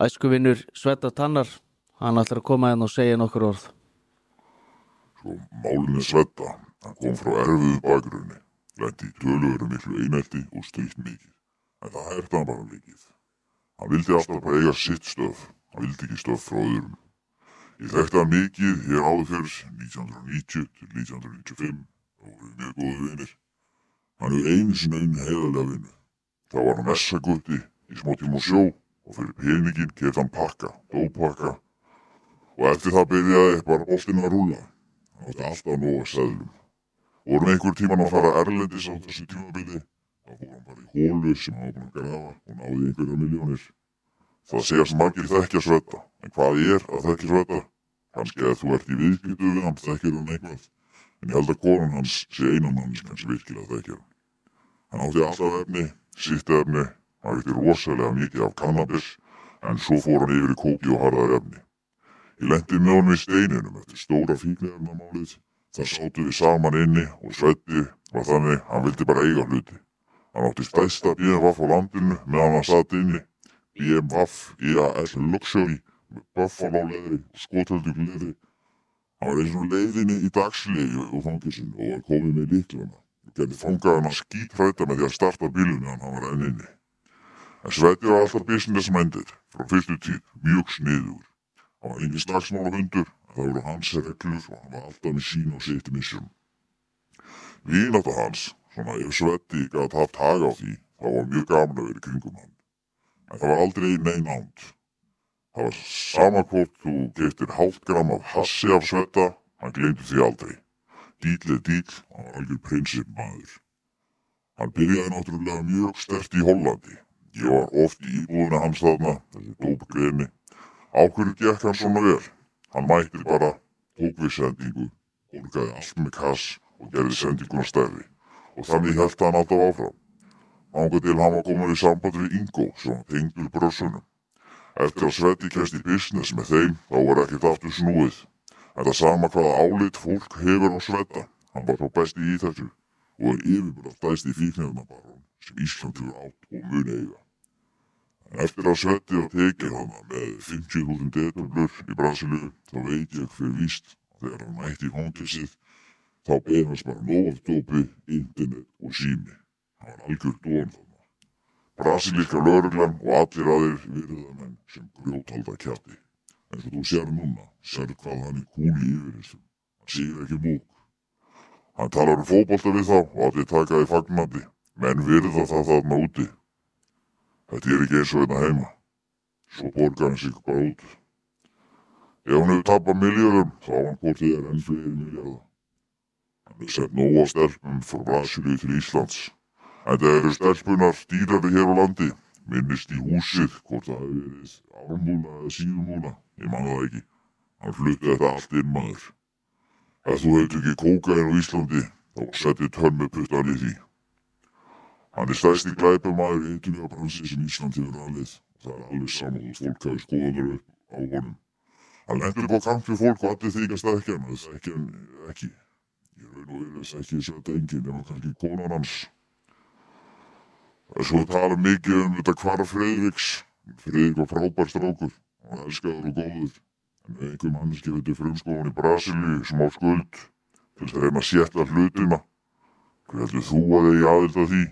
æskuvinnur Svetta Tannar hann ætlar að koma hérna og segja nokkur orð Svo málinni svetta, hann kom frá erfiðu bakgrunni, lendi í töluveru miklu einelti og stríkt mikið, en það herta hann bara mikið. Hann vildi alltaf bara eiga sitt stöf, hann vildi ekki stöf frá öðrum. Ég þekkti hann mikið hér áður fyrr, 1990 til 1995, og voru mjög góðu vinir. Hann hefur einu sinna unni heiðarlega vinnu. Það var hann messagutti í smótíma og sjó og fyrir peningin kefði hann pakka, dópakka, og eftir það byrjaði bara boltinn að rúla. Það átti alltaf nóg að seðlum. Vorum einhver tíman að fara erlendis á þessu tímabili, þá hann bara í hólu sem hann var búin að grafa og náði einhverja miljónir. Það segast margir þekkja svetta, en hvað er að þekkja svetta? Kannski að þú ert í viðskiptu við hann, þekkir hann eitthvað. En ég held að konan hans sé einan manns kannski virkilega þekkja hann. Átti alltaf efni, sitt efni, hann veitir rosalega mikið af kannabis, en svo fór hann yfir í kóki og harðar efni. Ég lendi með honum í steininum eftir stóra fíknefnamálið. Það sátu við saman inni og Svetti var þannig hann vildi bara eiga hluti. Hann átti stæsta BMWF á landinu meðan hann satt inni. BMWF EAS Luxury með Buffalo leðri og skotöldu leðri. Hann var eins og leiðinni í dagslegi og fangisinn og var komið með líklana. Og gerði fangaðan að skítræta með því að starta bílunni hann var enn inni. En Svetti var alltaf business minded frá fyrstu tíð, mjög sniður. Hann var engin slagsmála hundur, en það voru hans reglur og hann var alltaf með sín og sitt mission. Vínáta hans, svona ef Svetti gæti haft haga á því, þá var mjög gaman að vera í kringum hann. En það var aldrei neinn ánd. Það var sama hvort þú getur hálft gram af hassi af Svetta, hann glemdi því aldrei. Dýl er dýl, hann var algjör prinsip maður. Hann byrjaði náttúrulega mjög stert í Hollandi. Ég var oft í íbúðuna hans þarna, þessi dópgreni. Áhverju gekk hann svona vel? Hann mætti bara, tók við sendingu, orgaði allt með kass og gerði sendinguna stærri. Og þannig held hann alltaf áfram. Ánga til hann var komin í samband við Ingo, sem var tengdur brössunum. Eftir að Sveti kæst í business með þeim, þá var ekkert aftur snúið. En það sama hvaða álit fólk hefur á Sveta, hann var þá besti í þessu og er yfirbúrað stæsti fíknefnabarón sem Ísland hefur átt og muni eiga. En eftir að Svetti var tekið hana með 50.000 detöflur í Brasilíu, þá veit ég fyrir víst að þegar hann mætti í hóngisið, þá beði hans bara nóg af dópi, internet og sími. Hann var algjör dóan þarna. Brasilíska lögreglan og allir aðeir virðamenn sem grjóthalda kjatti. En svo þú sér núna, sér hvað hann er kúli yfir þessum. Hann sér ekki múk. Hann talar um fótbolta við þá og allir taka í fagnandi. Menn virða það þarna úti. Þetta er ekki eins og hérna heima. Svo borgar hann sig bara út. Ef hann hefur tappað miljóðum, þá hann hvort þið er enn fleiri miljóða. Hann hefur sett nóga stelpum frá Brasilíu til Íslands. En það eru stelpunar dýrari hér á landi. Minnist í húsið hvort það hefur verið ármúla eða síðumúla. Ég man það ekki. Hann flutti þetta allt inn maður. Ef þú hefur ekki kókain á Íslandi, þá setti tönn með puttan í því. Hann er stærsti glæpamaður eitthvað bransi sem Ísland hefur aðlið. Það er alveg saman og fólk hafi skoðanur á honum. Hann lendur upp á kamp við fólk og allir þykast ekki hann, þess ekki hann ekki. Ég raun og verið þess ekki þess að enginn nema kannski konan hans. Það er svo að tala mikið um þetta hvar Freyðviks. Freyðvik var frábær strákur, hann var elskaður og góður. En einhver manneski veitir frumskóðan í Brasilíu smá skuld til þess að reyna að sétta hlutina. Hver heldur þú að þið í aðild að því?